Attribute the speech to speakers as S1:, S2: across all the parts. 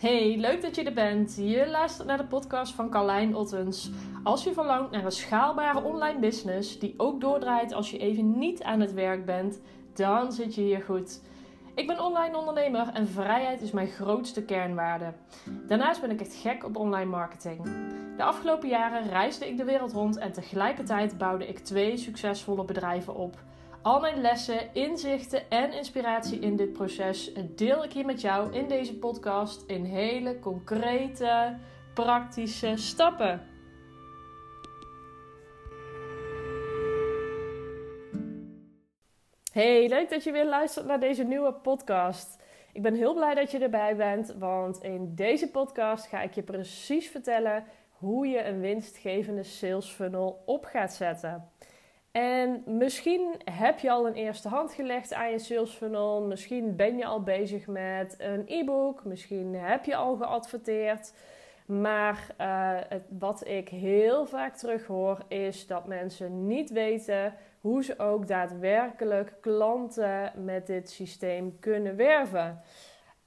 S1: Hey, leuk dat je er bent. Je luistert naar de podcast van Carlijn Ottens. Als je verlangt naar een schaalbare online business die ook doordraait als je even niet aan het werk bent, dan zit je hier goed. Ik ben online ondernemer en vrijheid is mijn grootste kernwaarde. Daarnaast ben ik echt gek op online marketing. De afgelopen jaren reisde ik de wereld rond en tegelijkertijd bouwde ik twee succesvolle bedrijven op. Al mijn lessen, inzichten en inspiratie in dit proces deel ik hier met jou in deze podcast in hele concrete, praktische stappen. Hey, leuk dat je weer luistert naar deze nieuwe podcast. Ik ben heel blij dat je erbij bent, want in deze podcast ga ik je precies vertellen hoe je een winstgevende sales funnel op gaat zetten. En misschien heb je al een eerste hand gelegd aan je sales funnel. Misschien ben je al bezig met een e-book. Misschien heb je al geadverteerd. Maar het, wat ik heel vaak terughoor is dat mensen niet weten hoe ze ook daadwerkelijk klanten met dit systeem kunnen werven.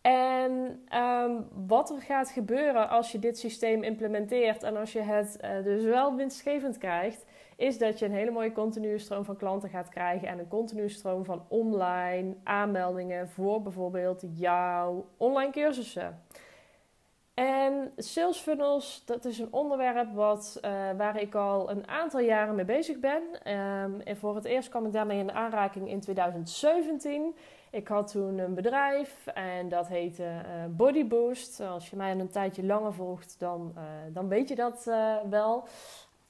S1: En um, wat er gaat gebeuren als je dit systeem implementeert en als je het uh, dus wel winstgevend krijgt, is dat je een hele mooie continue stroom van klanten gaat krijgen en een continue stroom van online aanmeldingen voor bijvoorbeeld jouw online cursussen. En sales funnels, dat is een onderwerp wat, uh, waar ik al een aantal jaren mee bezig ben. Um, en voor het eerst kwam ik daarmee in aanraking in 2017. Ik had toen een bedrijf en dat heette uh, Body Boost. Als je mij een tijdje langer volgt, dan, uh, dan weet je dat wel.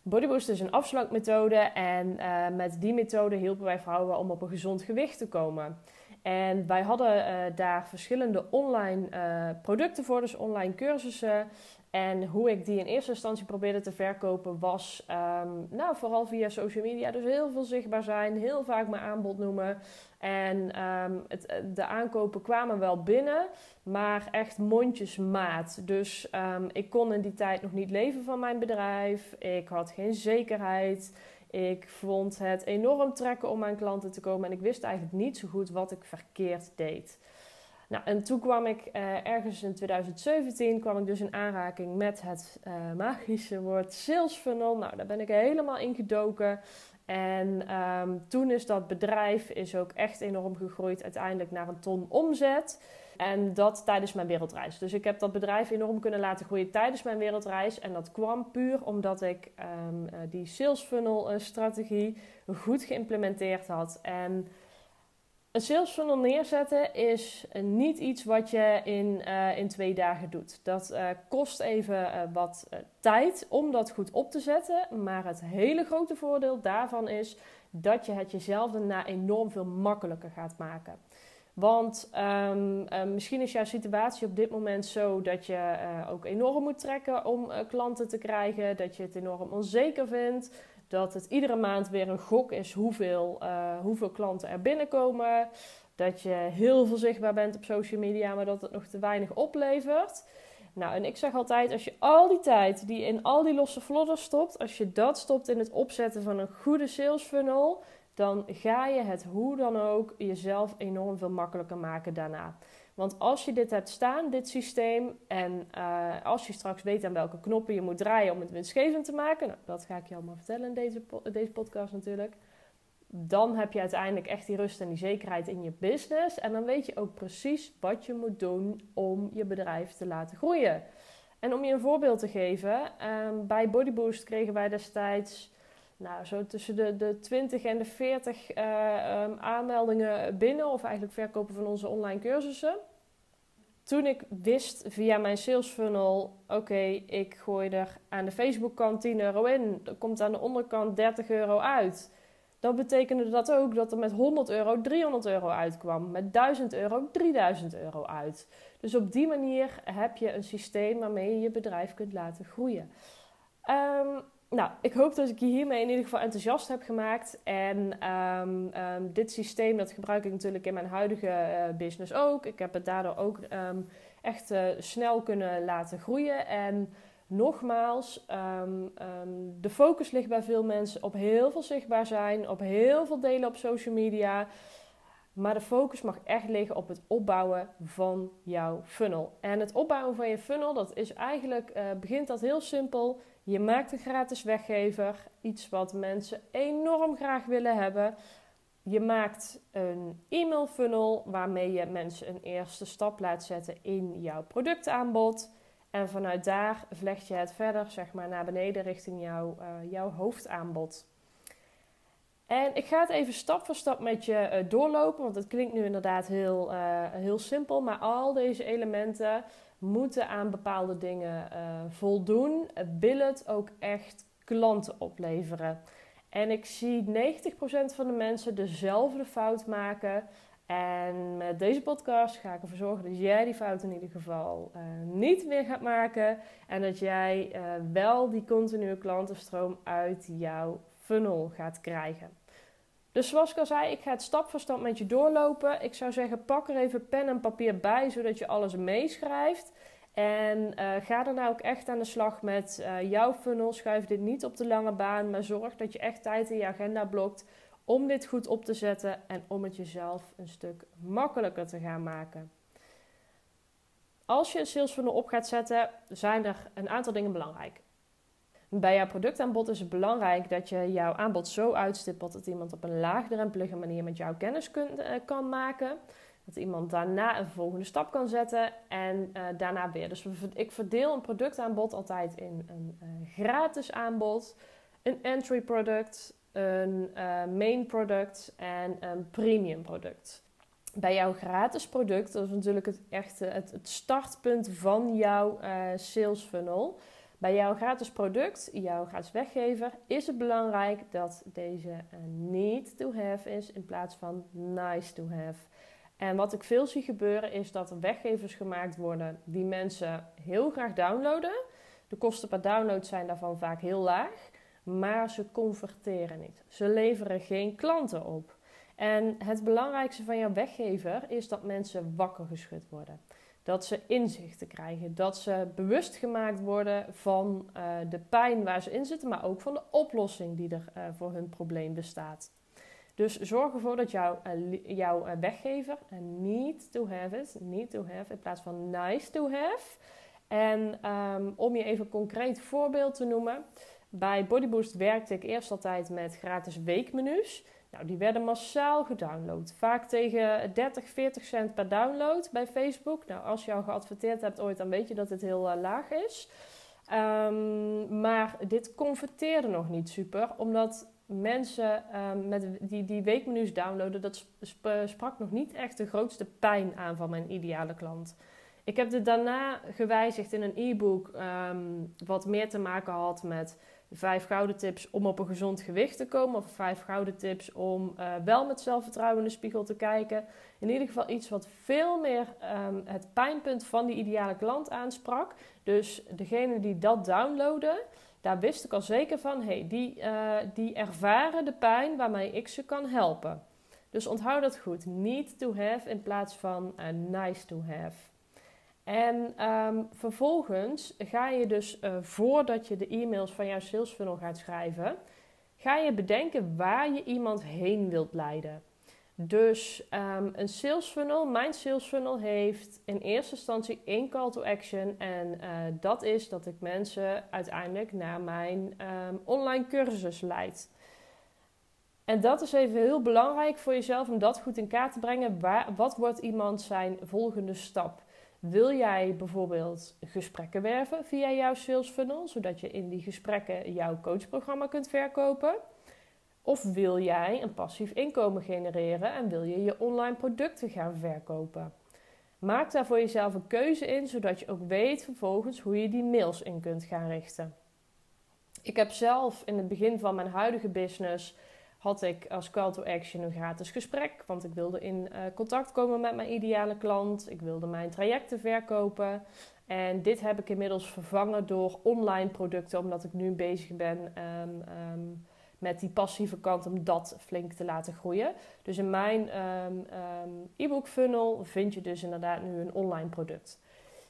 S1: Bodyboost is een afslankmethode en uh, met die methode hielpen wij vrouwen om op een gezond gewicht te komen. En wij hadden uh, daar verschillende online uh, producten voor, dus online cursussen. En hoe ik die in eerste instantie probeerde te verkopen was um, nou, vooral via social media. Dus heel veel zichtbaar zijn, heel vaak mijn aanbod noemen. En um, het, de aankopen kwamen wel binnen, maar echt mondjesmaat. Dus um, ik kon in die tijd nog niet leven van mijn bedrijf. Ik had geen zekerheid. Ik vond het enorm trekken om aan klanten te komen. En ik wist eigenlijk niet zo goed wat ik verkeerd deed. Nou, en toen kwam ik uh, ergens in 2017 kwam ik dus in aanraking met het uh, magische woord sales funnel. Nou, daar ben ik helemaal in gedoken. En um, toen is dat bedrijf is ook echt enorm gegroeid, uiteindelijk naar een ton omzet. En dat tijdens mijn wereldreis. Dus ik heb dat bedrijf enorm kunnen laten groeien tijdens mijn wereldreis. En dat kwam puur omdat ik um, uh, die sales funnel strategie goed geïmplementeerd had. En een sales funnel neerzetten is niet iets wat je in, uh, in twee dagen doet. Dat uh, kost even uh, wat tijd om dat goed op te zetten. Maar het hele grote voordeel daarvan is dat je het jezelf daarna enorm veel makkelijker gaat maken. Want um, misschien is jouw situatie op dit moment zo dat je ook enorm moet trekken om klanten te krijgen. Dat je het enorm onzeker vindt dat het iedere maand weer een gok is hoeveel, uh, hoeveel klanten er binnenkomen. Dat je heel veel zichtbaar bent op social media, maar dat het nog te weinig oplevert. Nou, en ik zeg altijd, als je al die tijd die in al die losse vlodders stopt, als je dat stopt in het opzetten van een goede sales funnel, dan ga je het hoe dan ook jezelf enorm veel makkelijker maken daarna. Want als je dit hebt staan, dit systeem, en uh, als je straks weet aan welke knoppen je moet draaien om het winstgevend te maken, nou, dat ga ik je allemaal vertellen in deze, deze podcast natuurlijk, dan heb je uiteindelijk echt die rust en die zekerheid in je business. En dan weet je ook precies wat je moet doen om je bedrijf te laten groeien. En om je een voorbeeld te geven, um, bij Bodyboost kregen wij destijds nou, zo tussen de, de 20 en de 40 uh, um, aanmeldingen binnen, of eigenlijk verkopen van onze online cursussen. Toen ik wist via mijn sales funnel, oké, ik gooi er aan de Facebook kant 10 euro in, er komt aan de onderkant 30 euro uit. Dan betekende dat ook dat er met 100 euro 300 euro uitkwam, met 1000 euro 3000 euro uit. Dus op die manier heb je een systeem waarmee je je bedrijf kunt laten groeien. Um, nou, ik hoop dat ik je hiermee in ieder geval enthousiast heb gemaakt. En um, um, dit systeem dat gebruik ik natuurlijk in mijn huidige uh, business ook. Ik heb het daardoor ook um, echt uh, snel kunnen laten groeien. En nogmaals, de focus ligt bij veel mensen op heel veel zichtbaar zijn, op heel veel delen op social media. Maar de focus mag echt liggen op het opbouwen van jouw funnel. En het opbouwen van je funnel, dat is eigenlijk, uh, begint dat heel simpel. Je maakt een gratis weggever, iets wat mensen enorm graag willen hebben. Je maakt een e-mail funnel waarmee je mensen een eerste stap laat zetten in jouw productaanbod. En vanuit daar vlecht je het verder zeg maar, naar beneden richting jouw, uh, jouw hoofdaanbod. En ik ga het even stap voor stap met je uh, doorlopen, want het klinkt nu inderdaad heel, uh, heel simpel. Maar al deze elementen moeten aan bepaalde dingen voldoen. Wil het ook echt klanten opleveren? En ik zie 90% van de mensen dezelfde fout maken. En met deze podcast ga ik ervoor zorgen dat jij die fout in ieder geval uh, niet meer gaat maken. En dat jij uh, wel die continue klantenstroom uit jouw funnel gaat krijgen. Dus zoals ik al zei, ik ga het stap voor stap met je doorlopen. Ik zou zeggen, pak er even pen en papier bij, zodat je alles meeschrijft. En uh, ga nou ook echt aan de slag met uh, jouw funnel. Schuif dit niet op de lange baan, maar zorg dat je echt tijd in je agenda blokt om dit goed op te zetten en om het jezelf een stuk makkelijker te gaan maken. Als je een sales funnel op gaat zetten, zijn er een aantal dingen belangrijk. Bij jouw productaanbod is het belangrijk dat je jouw aanbod zo uitstippelt dat iemand op een laagdrempelige manier met jouw kennis kunt, uh, kan maken. Dat iemand daarna een volgende stap kan zetten en uh, daarna weer. Dus ik verdeel een productaanbod altijd in een uh, gratis aanbod, een entry product, een main product en een premium product. Bij jouw gratis product, dat is natuurlijk het echte het, het startpunt van jouw sales funnel. Bij jouw gratis product, jouw gratis weggever, is het belangrijk dat deze need to have is in plaats van nice to have. En wat ik veel zie gebeuren is dat er weggevers gemaakt worden die mensen heel graag downloaden. De kosten per download zijn daarvan vaak heel laag, maar ze converteren niet. Ze leveren geen klanten op. En het belangrijkste van jouw weggever is dat mensen wakker geschud worden. Dat ze inzichten krijgen, dat ze bewust gemaakt worden van uh, de pijn waar ze in zitten, maar ook van de oplossing die er uh, voor hun probleem bestaat. Dus zorg ervoor dat jouw, jouw weggever need to have is, need to have in plaats van nice to have. En um, om je even een concreet voorbeeld te noemen. Bij Bodyboost werkte ik eerst altijd met gratis weekmenu's. Nou, die werden massaal gedownload. Vaak tegen 30, 40 cent per download bij Facebook. Nou, als je al geadverteerd hebt ooit, dan weet je dat het heel uh, laag is. Um, maar dit converteerde nog niet super, omdat mensen um, met die, die weekmenu's downloaden, dat sprak nog niet echt de grootste pijn aan van mijn ideale klant. Ik heb dit daarna gewijzigd in een e-book, um, wat meer te maken had met vijf gouden tips om op een gezond gewicht te komen. Of vijf gouden tips om uh, wel met zelfvertrouwen in de spiegel te kijken. In ieder geval iets wat veel meer um, het pijnpunt van die ideale klant aansprak. Dus degene die dat downloaden, daar wist ik al zeker van, hey, die, uh, die ervaren de pijn waarmee ik ze kan helpen. Dus onthoud dat goed. Need to have in plaats van uh, nice to have. En um, vervolgens ga je dus uh, voordat je de e-mails van jouw sales funnel gaat schrijven, ga je bedenken waar je iemand heen wilt leiden. Dus um, een sales funnel, mijn sales funnel heeft in eerste instantie één call to action. En uh, dat is dat ik mensen uiteindelijk naar mijn um, online cursus leid. En dat is even heel belangrijk voor jezelf om dat goed in kaart te brengen. Waar, wat wordt iemand zijn volgende stap? Wil jij bijvoorbeeld gesprekken werven via jouw sales funnel, zodat je in die gesprekken jouw coachprogramma kunt verkopen? Of wil jij een passief inkomen genereren en wil je je online producten gaan verkopen? Maak daar voor jezelf een keuze in, zodat je ook weet vervolgens hoe je die mails in kunt gaan richten. Ik heb zelf in het begin van mijn huidige business had ik als call to action een gratis gesprek, want ik wilde in uh, contact komen met mijn ideale klant. Ik wilde mijn trajecten verkopen. En dit heb ik inmiddels vervangen door online producten, omdat ik nu bezig ben um, um, met die passieve kant om dat flink te laten groeien. Dus in mijn um, e-book funnel vind je dus inderdaad nu een online product.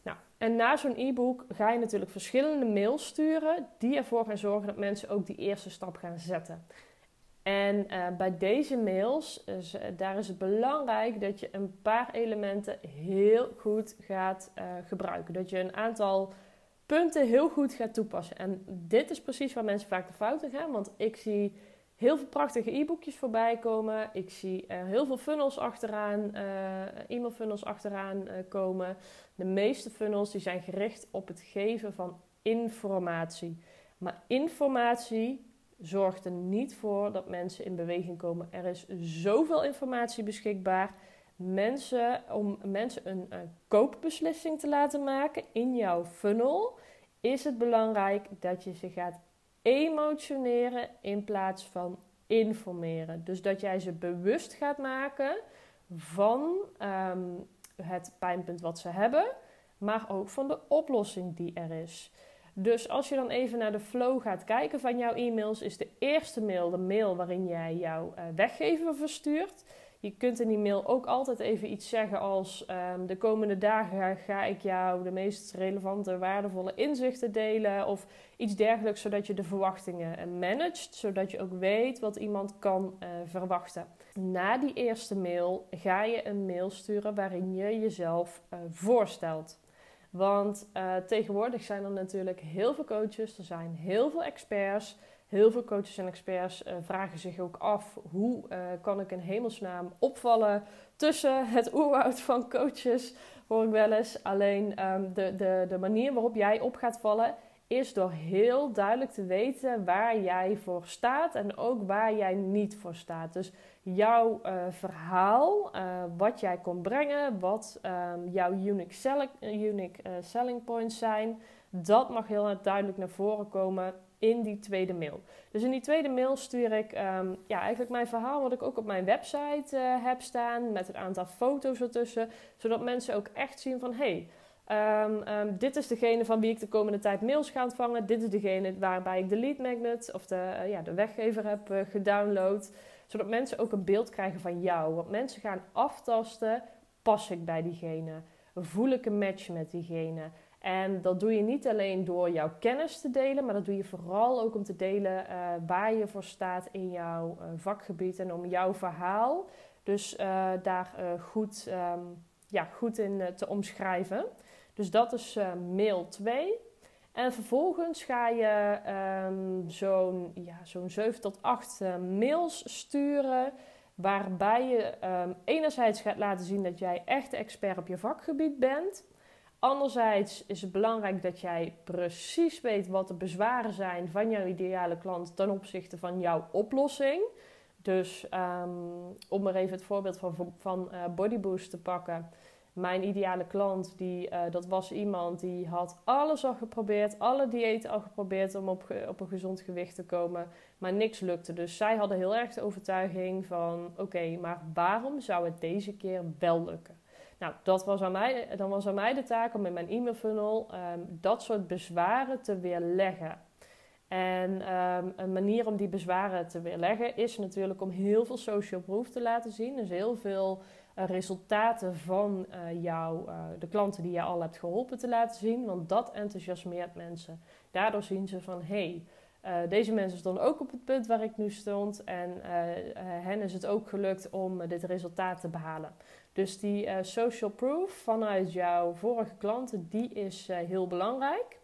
S1: Nou, en na zo'n e-book ga je natuurlijk verschillende mails sturen die ervoor gaan zorgen dat mensen ook die eerste stap gaan zetten. En uh, bij deze mails, uh, daar is het belangrijk dat je een paar elementen heel goed gaat uh, gebruiken. Dat je een aantal punten heel goed gaat toepassen. En dit is precies waar mensen vaak de fouten gaan. Want ik zie heel veel prachtige e-boekjes voorbij komen. Ik zie heel veel funnels achteraan, e-mail funnels achteraan komen. De meeste funnels die zijn gericht op het geven van informatie. Maar informatie zorgt er niet voor dat mensen in beweging komen. Er is zoveel informatie beschikbaar. Mensen, om mensen een, een koopbeslissing te laten maken in jouw funnel, is het belangrijk dat je ze gaat emotioneren in plaats van informeren. Dus dat jij ze bewust gaat maken van ehm, het pijnpunt wat ze hebben, maar ook van de oplossing die er is. Dus als je dan even naar de flow gaat kijken van jouw e-mails, is de eerste mail de mail waarin jij jouw uh, weggever verstuurt. Je kunt in die mail ook altijd even iets zeggen als um, de komende dagen ga ik jou de meest relevante, waardevolle inzichten delen of iets dergelijks, zodat je de verwachtingen eh, managt, zodat je ook weet wat iemand kan uh, verwachten. Na die eerste mail ga je een mail sturen waarin je jezelf voorstelt. Want uh, tegenwoordig zijn er natuurlijk heel veel coaches, er zijn heel veel experts. Heel veel coaches en experts uh, vragen zich ook af hoe uh, kan ik in hemelsnaam opvallen tussen het oerwoud van coaches, hoor ik wel eens. Alleen um, de, de, de manier waarop jij op gaat vallen is door heel duidelijk te weten waar jij voor staat en ook waar jij niet voor staat. Dus jouw uh, verhaal, uh, wat jij kon brengen, wat um, jouw unique, selling, unique uh, selling points zijn, dat mag heel duidelijk naar voren komen in die tweede mail. Dus in die tweede mail stuur ik um, ja, eigenlijk mijn verhaal, wat ik ook op mijn website heb staan, met een aantal foto's ertussen, zodat mensen ook echt zien van hey, Um, um, dit is degene van wie ik de komende tijd mails ga ontvangen. Dit is degene waarbij ik de lead magnet of de, uh, ja, de weggever heb uh, gedownload. Zodat mensen ook een beeld krijgen van jou. Want mensen gaan aftasten, pas ik bij diegene? Voel ik een match met diegene? En dat doe je niet alleen door jouw kennis te delen, maar dat doe je vooral ook om te delen uh, waar je voor staat in jouw vakgebied en om jouw verhaal dus daar goed, um, ja, goed in te omschrijven. Dus dat is uh, mail 2. En vervolgens ga je um, zo'n ja, zo'n 7 tot 8 uh, mails sturen. Waarbij je um, enerzijds gaat laten zien dat jij echt expert op je vakgebied bent. Anderzijds is het belangrijk dat jij precies weet wat de bezwaren zijn van jouw ideale klant ten opzichte van jouw oplossing. Dus om er even het voorbeeld van, van uh, Bodyboost te pakken mijn ideale klant, die, uh, dat was iemand die had alles al geprobeerd, alle diëten al geprobeerd om op, op een gezond gewicht te komen, maar niks lukte. Dus zij hadden heel erg de overtuiging van, oké, maar waarom zou het deze keer wel lukken? Nou, dat was aan mij, dan was aan mij de taak om in mijn e-mail funnel um, dat soort bezwaren te weerleggen. En um, een manier om die bezwaren te weerleggen is natuurlijk om heel veel social proof te laten zien. Dus heel veel resultaten van uh, jou, uh, de klanten die je al hebt geholpen te laten zien. Want dat enthousiasmeert mensen. Daardoor zien ze van hey, deze mensen stonden ook op het punt waar ik nu stond. En hen is het ook gelukt om dit resultaat te behalen. Dus die social proof vanuit jouw vorige klanten, die is heel belangrijk.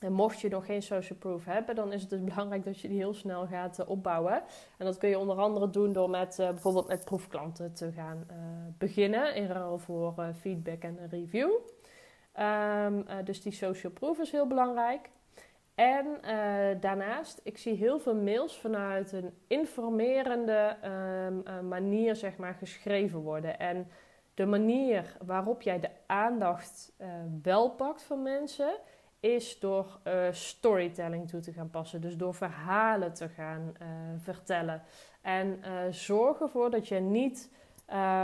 S1: En mocht je nog geen social proof hebben, dan is het dus belangrijk dat je die heel snel gaat uh, opbouwen. En dat kun je onder andere doen door met uh, bijvoorbeeld met proefklanten te gaan uh, beginnen in ruil voor feedback en een review. Um, dus die social proof is heel belangrijk. En daarnaast, ik zie heel veel mails vanuit een informerende um, manier zeg maar, geschreven worden. En de manier waarop jij de aandacht wel pakt van mensen is door uh, storytelling toe te gaan passen. Dus door verhalen te gaan uh, vertellen. En uh, zorg ervoor dat je niet.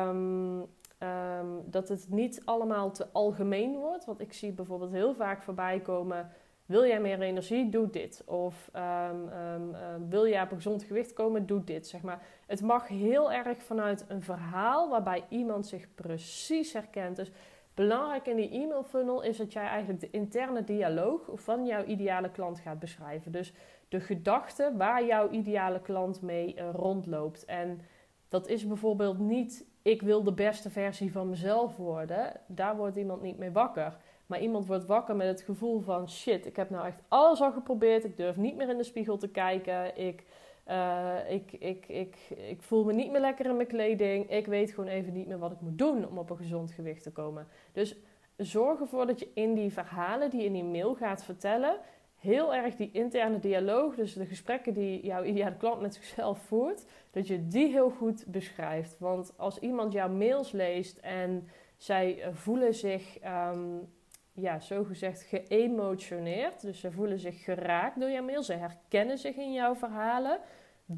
S1: Um, um, dat het niet allemaal te algemeen wordt. Want ik zie bijvoorbeeld heel vaak voorbij komen. Wil jij meer energie? Doe dit. Of um, wil jij op een gezond gewicht komen? Doe dit. Zeg maar. Het mag heel erg vanuit een verhaal waarbij iemand zich precies herkent. Dus Belangrijk in die e-mail funnel is dat jij eigenlijk de interne dialoog van jouw ideale klant gaat beschrijven. Dus de gedachte waar jouw ideale klant mee uh, rondloopt. En dat is bijvoorbeeld niet ik wil de beste versie van mezelf worden. Daar wordt iemand niet mee wakker. Maar iemand wordt wakker met het gevoel van shit, ik heb nou echt alles al geprobeerd. Ik durf niet meer in de spiegel te kijken. Ik, uh, ik, ik, ik, ik voel me niet meer lekker in mijn kleding. Ik weet gewoon even niet meer wat ik moet doen om op een gezond gewicht te komen. Dus zorg ervoor dat je in die verhalen die je in die mail gaat vertellen, heel erg die interne dialoog, dus de gesprekken die jouw ideale klant met zichzelf voert, dat je die heel goed beschrijft. Want als iemand jouw mails leest en zij voelen zich, um, ja, zogezegd geëmotioneerd, dus ze voelen zich geraakt door jouw mail, ze herkennen zich in jouw verhalen,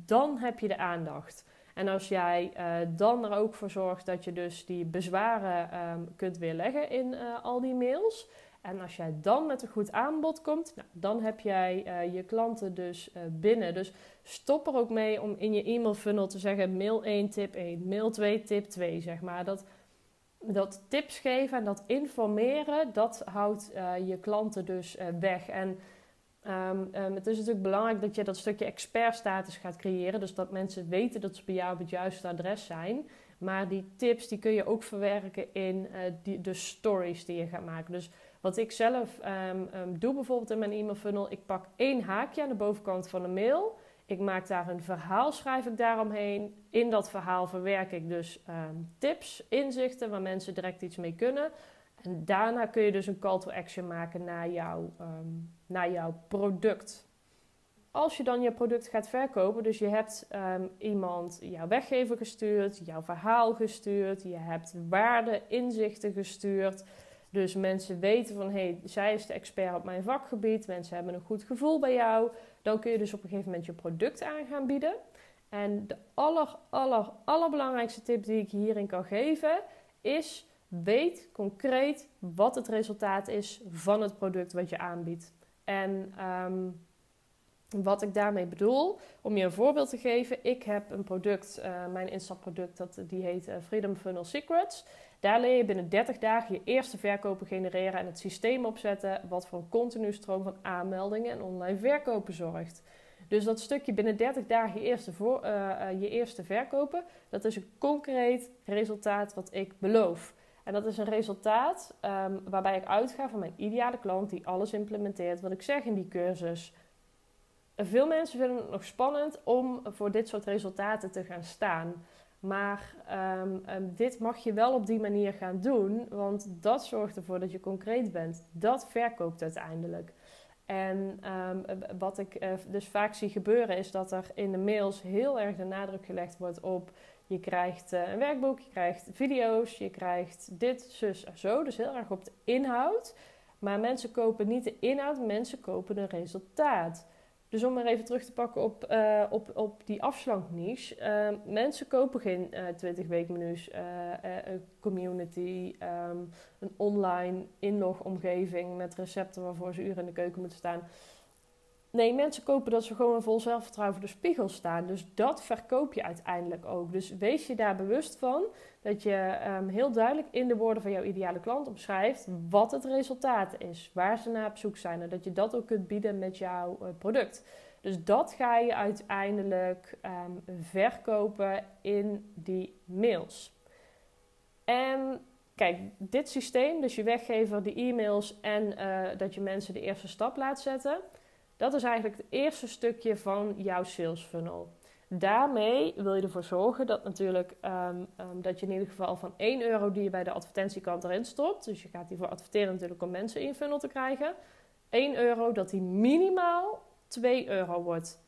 S1: dan heb je de aandacht. En als jij uh, dan er ook voor zorgt dat je dus die bezwaren um, kunt weerleggen in uh, al die mails, en als jij dan met een goed aanbod komt, nou, dan heb jij uh, je klanten dus binnen. Dus stop er ook mee om in je e-mail funnel te zeggen mail 1 tip 1, mail 2 tip 2, zeg maar. Dat, dat tips geven en dat informeren, dat houdt je klanten dus weg. En um, um, het is natuurlijk belangrijk dat je dat stukje expertstatus gaat creëren. Dus dat mensen weten dat ze bij jou op het juiste adres zijn. Maar die tips die kun je ook verwerken in die, de stories die je gaat maken. Dus wat ik zelf um, doe bijvoorbeeld in mijn e-mail funnel, ik pak één haakje aan de bovenkant van de mail. Ik maak daar een verhaal, schrijf ik daaromheen. In dat verhaal verwerk ik dus tips, inzichten waar mensen direct iets mee kunnen. En daarna kun je dus een call to action maken naar, jou, naar jouw product. Als je dan je product gaat verkopen, dus je hebt iemand jouw weggever gestuurd, jouw verhaal gestuurd, je hebt waarde, inzichten gestuurd. Dus mensen weten van, hé, hey, zij is de expert op mijn vakgebied. Mensen hebben een goed gevoel bij jou. Dan kun je dus op een gegeven moment je product aan gaan bieden. En de aller, aller, allerbelangrijkste tip die ik hierin kan geven is... Weet concreet wat het resultaat is van het product wat je aanbiedt. En um, wat ik daarmee bedoel, om je een voorbeeld te geven. Ik heb een product, uh, mijn instapproduct, dat, die heet uh, Freedom Funnel Secrets. Daar leer je binnen 30 dagen je eerste verkopen genereren en het systeem opzetten wat voor een continu stroom van aanmeldingen en online verkopen zorgt. Dus dat stukje binnen 30 dagen je eerste, uh, je eerste verkopen, dat is een concreet resultaat wat ik beloof. En dat is een resultaat um, waarbij ik uitga van mijn ideale klant die alles implementeert wat ik zeg in die cursus. Veel mensen vinden het nog spannend om voor dit soort resultaten te gaan staan. Maar um, um, dit mag je wel op die manier gaan doen, want dat zorgt ervoor dat je concreet bent. Dat verkoopt uiteindelijk. En wat ik uh, dus vaak zie gebeuren is dat er in de mails heel erg de nadruk gelegd wordt op je krijgt uh, een werkboek, je krijgt video's, je krijgt dit, zus en zo. Dus heel erg op de inhoud. Maar mensen kopen niet de inhoud, mensen kopen een resultaat. Dus om maar even terug te pakken op, uh, op, op die afslankniche. Uh, mensen kopen geen uh, 20 weekmenu's, een community, um, een online inlogomgeving met recepten waarvoor ze uren in de keuken moeten staan. Nee, mensen kopen dat ze gewoon vol zelfvertrouwen voor de spiegel staan. Dus dat verkoop je uiteindelijk ook. Dus wees je daar bewust van dat je um, heel duidelijk in de woorden van jouw ideale klant omschrijft wat het resultaat is, waar ze naar op zoek zijn en dat je dat ook kunt bieden met jouw uh, product. Dus dat ga je uiteindelijk um, verkopen in die mails. En kijk, dit systeem, dus je weggever, de e-mails en uh, dat je mensen de eerste stap laat zetten dat is eigenlijk het eerste stukje van jouw sales funnel. Daarmee wil je ervoor zorgen dat natuurlijk um, um, dat je in ieder geval van 1 euro die je bij de advertentiekant erin stopt, dus je gaat hiervoor adverteren natuurlijk om mensen in je funnel te krijgen, 1 euro dat die minimaal 2 euro wordt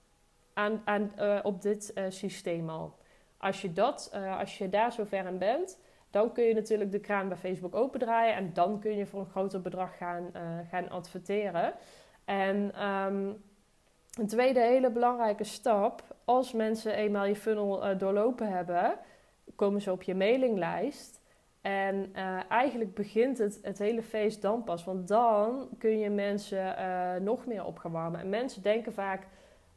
S1: aan, uh, op dit uh, systeem al. Als je, dat, uh, als je daar zover in bent, dan kun je natuurlijk de kraan bij Facebook opendraaien en dan kun je voor een groter bedrag gaan, gaan adverteren. En um, een tweede hele belangrijke stap, als mensen eenmaal je funnel uh, doorlopen hebben, komen ze op je mailinglijst. En uh, eigenlijk begint het, het hele feest dan pas. Want dan kun je mensen uh, nog meer opgewarmen. En mensen denken vaak,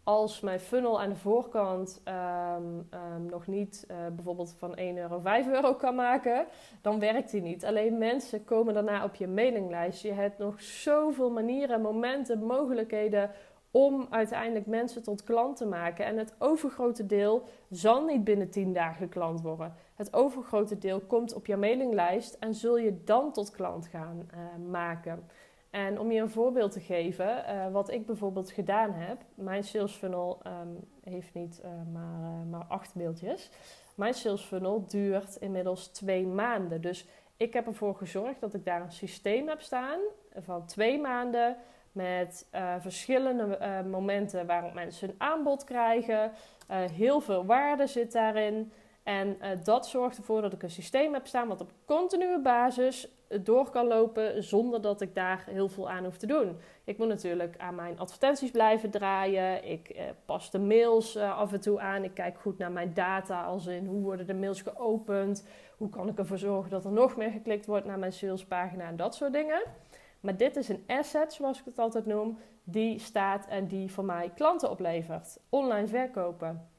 S1: als mijn funnel aan de voorkant ehm, ehm, nog niet uh, bijvoorbeeld van 1 euro 5 euro kan maken, dan werkt die niet. Alleen mensen komen daarna op je mailinglijst. Je hebt nog zoveel manieren, momenten, mogelijkheden om uiteindelijk mensen tot klant te maken. En het overgrote deel zal niet binnen 10 dagen klant worden. Het overgrote deel komt op je mailinglijst en zul je dan tot klant gaan uh, maken. En om je een voorbeeld te geven, uh, wat ik bijvoorbeeld gedaan heb, mijn sales funnel um, heeft niet uh, maar, uh, maar acht mailtjes. Mijn sales funnel duurt inmiddels twee maanden. Dus ik heb ervoor gezorgd dat ik daar een systeem heb staan van twee maanden met verschillende momenten waarop mensen een aanbod krijgen. heel veel waarde zit daarin. En dat zorgt ervoor dat ik een systeem heb staan wat op continue basis door kan lopen zonder dat ik daar heel veel aan hoef te doen. Ik moet natuurlijk aan mijn advertenties blijven draaien. Ik eh, pas de mails eh, af en toe aan. Ik kijk goed naar mijn data, als in hoe worden de mails geopend. Hoe kan ik ervoor zorgen dat er nog meer geklikt wordt naar mijn salespagina en dat soort dingen. Maar dit is een asset, zoals ik het altijd noem, die staat en die voor mij klanten oplevert. Online verkopen.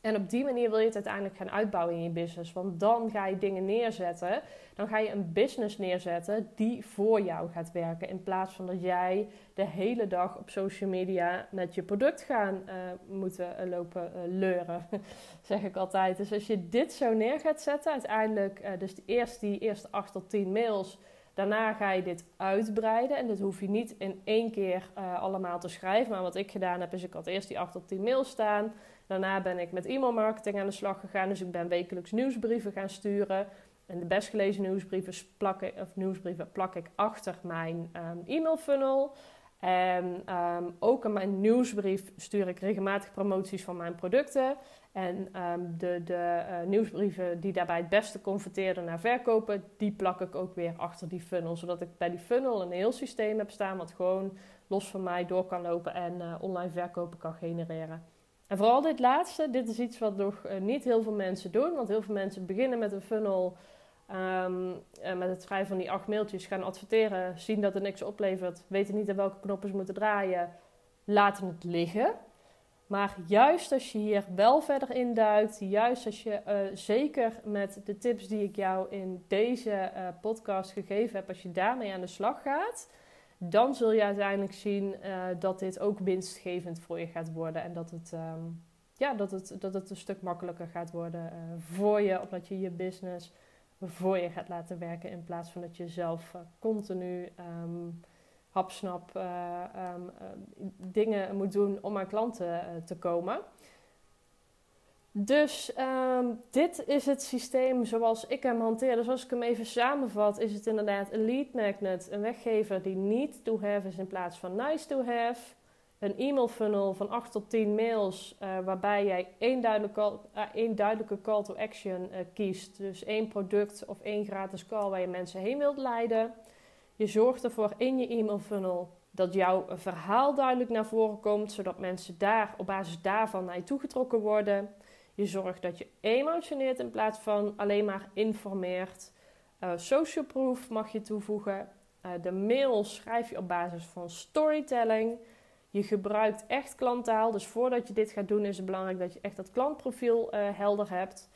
S1: En op die manier wil je het uiteindelijk gaan uitbouwen in je business. Want dan ga je dingen neerzetten. Dan ga je een business neerzetten die voor jou gaat werken. In plaats van dat jij de hele dag op social media met je product gaan uh, moeten uh, lopen uh, leuren. zeg ik altijd. Dus als je dit zo neer gaat zetten, uiteindelijk, dus de eerste, die eerste 8 tot 10 mails. Daarna ga je dit uitbreiden. En dit hoef je niet in één keer allemaal te schrijven. Maar wat ik gedaan heb, is ik had eerst die 8 tot 10 mails staan. Daarna ben ik met e-mailmarketing aan de slag gegaan. Dus ik ben wekelijks nieuwsbrieven gaan sturen. En de best gelezen nieuwsbrieven plak ik, of nieuwsbrieven plak ik achter mijn um, e-mail funnel. En um, ook in mijn nieuwsbrief stuur ik regelmatig promoties van mijn producten. En um, de, de uh, nieuwsbrieven die daarbij het beste converteren naar verkopen, die plak ik ook weer achter die funnel. Zodat ik bij die funnel een heel systeem heb staan wat gewoon los van mij door kan lopen en uh, online verkopen kan genereren. En vooral dit laatste, dit is iets wat nog uh, niet heel veel mensen doen. Want heel veel mensen beginnen met een funnel, uh, met het schrijven van die acht mailtjes, gaan adverteren, zien dat er niks oplevert, weten niet aan welke knoppen ze moeten draaien, laten het liggen. Maar juist als je hier wel verder induikt, juist als je uh, zeker met de tips die ik jou in deze podcast gegeven heb, als je daarmee aan de slag gaat, dan zul je uiteindelijk zien uh, dat dit ook winstgevend voor je gaat worden. En dat het, um, ja, dat het, dat het een stuk makkelijker gaat worden uh, voor je, omdat je je business voor je gaat laten werken. In plaats van dat je zelf uh, continu um, hapsnap um, dingen moet doen om aan klanten te komen. Dus um, dit is het systeem zoals ik hem hanteer. Dus als ik hem even samenvat, is het inderdaad een lead magnet, een weggever die niet to have is in plaats van nice to have. Een e-mail funnel van 8 tot 10 mails, uh, waarbij jij één duidelijke, uh, één duidelijke call to action uh, kiest. Dus één product of één gratis call waar je mensen heen wilt leiden. Je zorgt ervoor in je e-mail funnel dat jouw verhaal duidelijk naar voren komt, zodat mensen daar op basis daarvan naar je toegetrokken worden. Je zorgt dat je emotioneert in plaats van alleen maar informeert. Uh, social proof mag je toevoegen. Uh, de mail schrijf je op basis van storytelling. Je gebruikt echt klanttaal. Dus voordat je dit gaat doen is het belangrijk dat je echt dat klantprofiel uh, helder hebt.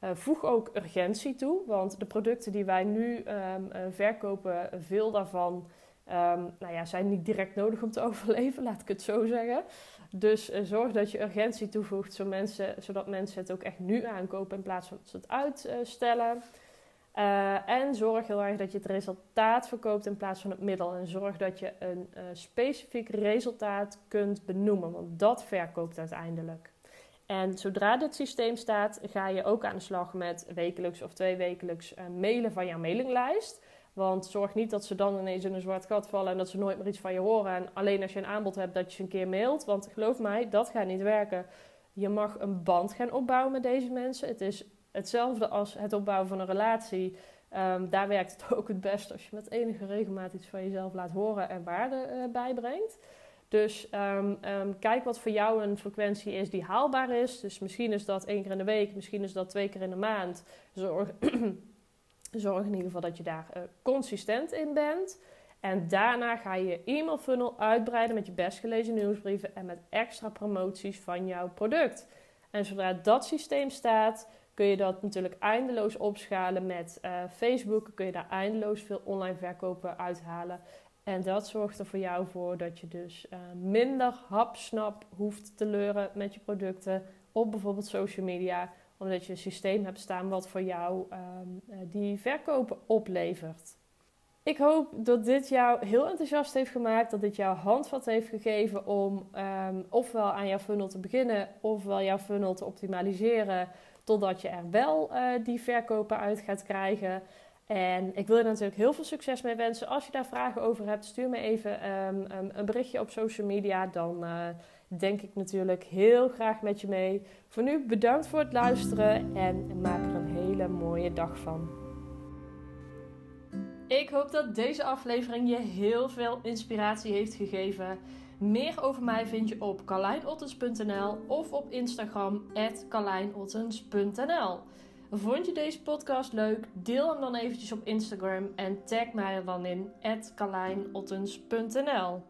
S1: voeg ook urgentie toe, want de producten die wij nu um, verkopen, veel daarvan um, nou ja, zijn niet direct nodig om te overleven, laat ik het zo zeggen. Dus uh, zorg dat je urgentie toevoegt, zodat mensen, zodat mensen het ook echt nu aankopen in plaats van ze het uitstellen. Uh, en zorg heel erg dat je het resultaat verkoopt in plaats van het middel. En zorg dat je een uh, specifiek resultaat kunt benoemen, want dat verkoopt uiteindelijk. En zodra dit systeem staat, ga je ook aan de slag met wekelijks of tweewekelijks mailen van jouw mailinglijst. Want zorg niet dat ze dan ineens in een zwart gat vallen en dat ze nooit meer iets van je horen. En alleen als je een aanbod hebt, dat je ze een keer mailt. Want geloof mij, dat gaat niet werken. Je mag een band gaan opbouwen met deze mensen. Het is hetzelfde als het opbouwen van een relatie. Um, daar werkt het ook het best als je met enige regelmaat iets van jezelf laat horen en waarde uh, bijbrengt. Dus um, um, kijk wat voor jou een frequentie is die haalbaar is. Dus misschien is dat één keer in de week, misschien is dat twee keer in de maand. Zorg, zorg in ieder geval dat je daar uh, consistent in bent. En daarna ga je je e-mail funnel uitbreiden met je best gelezen nieuwsbrieven en met extra promoties van jouw product. En zodra dat systeem staat, kun je dat natuurlijk eindeloos opschalen met uh, Facebook. Kun je daar eindeloos veel online verkopen uithalen. En dat zorgt er voor jou voor dat je dus uh, minder hapsnap hoeft te leuren met je producten op bijvoorbeeld social media. Omdat je een systeem hebt staan wat voor jou um, die verkopen oplevert. Ik hoop dat dit jou heel enthousiast heeft gemaakt. Dat dit jou handvat heeft gegeven om um, ofwel aan jouw funnel te beginnen, ofwel jouw funnel te optimaliseren. Totdat je er wel uh, die verkopen uit gaat krijgen. En ik wil je natuurlijk heel veel succes mee wensen. Als je daar vragen over hebt, stuur me even um, een berichtje op social media. Dan uh, denk ik natuurlijk heel graag met je mee. Voor nu bedankt voor het luisteren en maak er een hele mooie dag van. Ik hoop dat deze aflevering je heel veel inspiratie heeft gegeven. Meer over mij vind je op carlijnottens.nl of op Instagram carlijnottens.nl. Vond je deze podcast leuk? Deel hem dan eventjes op Instagram en tag mij er dan in carlijnottens.nl.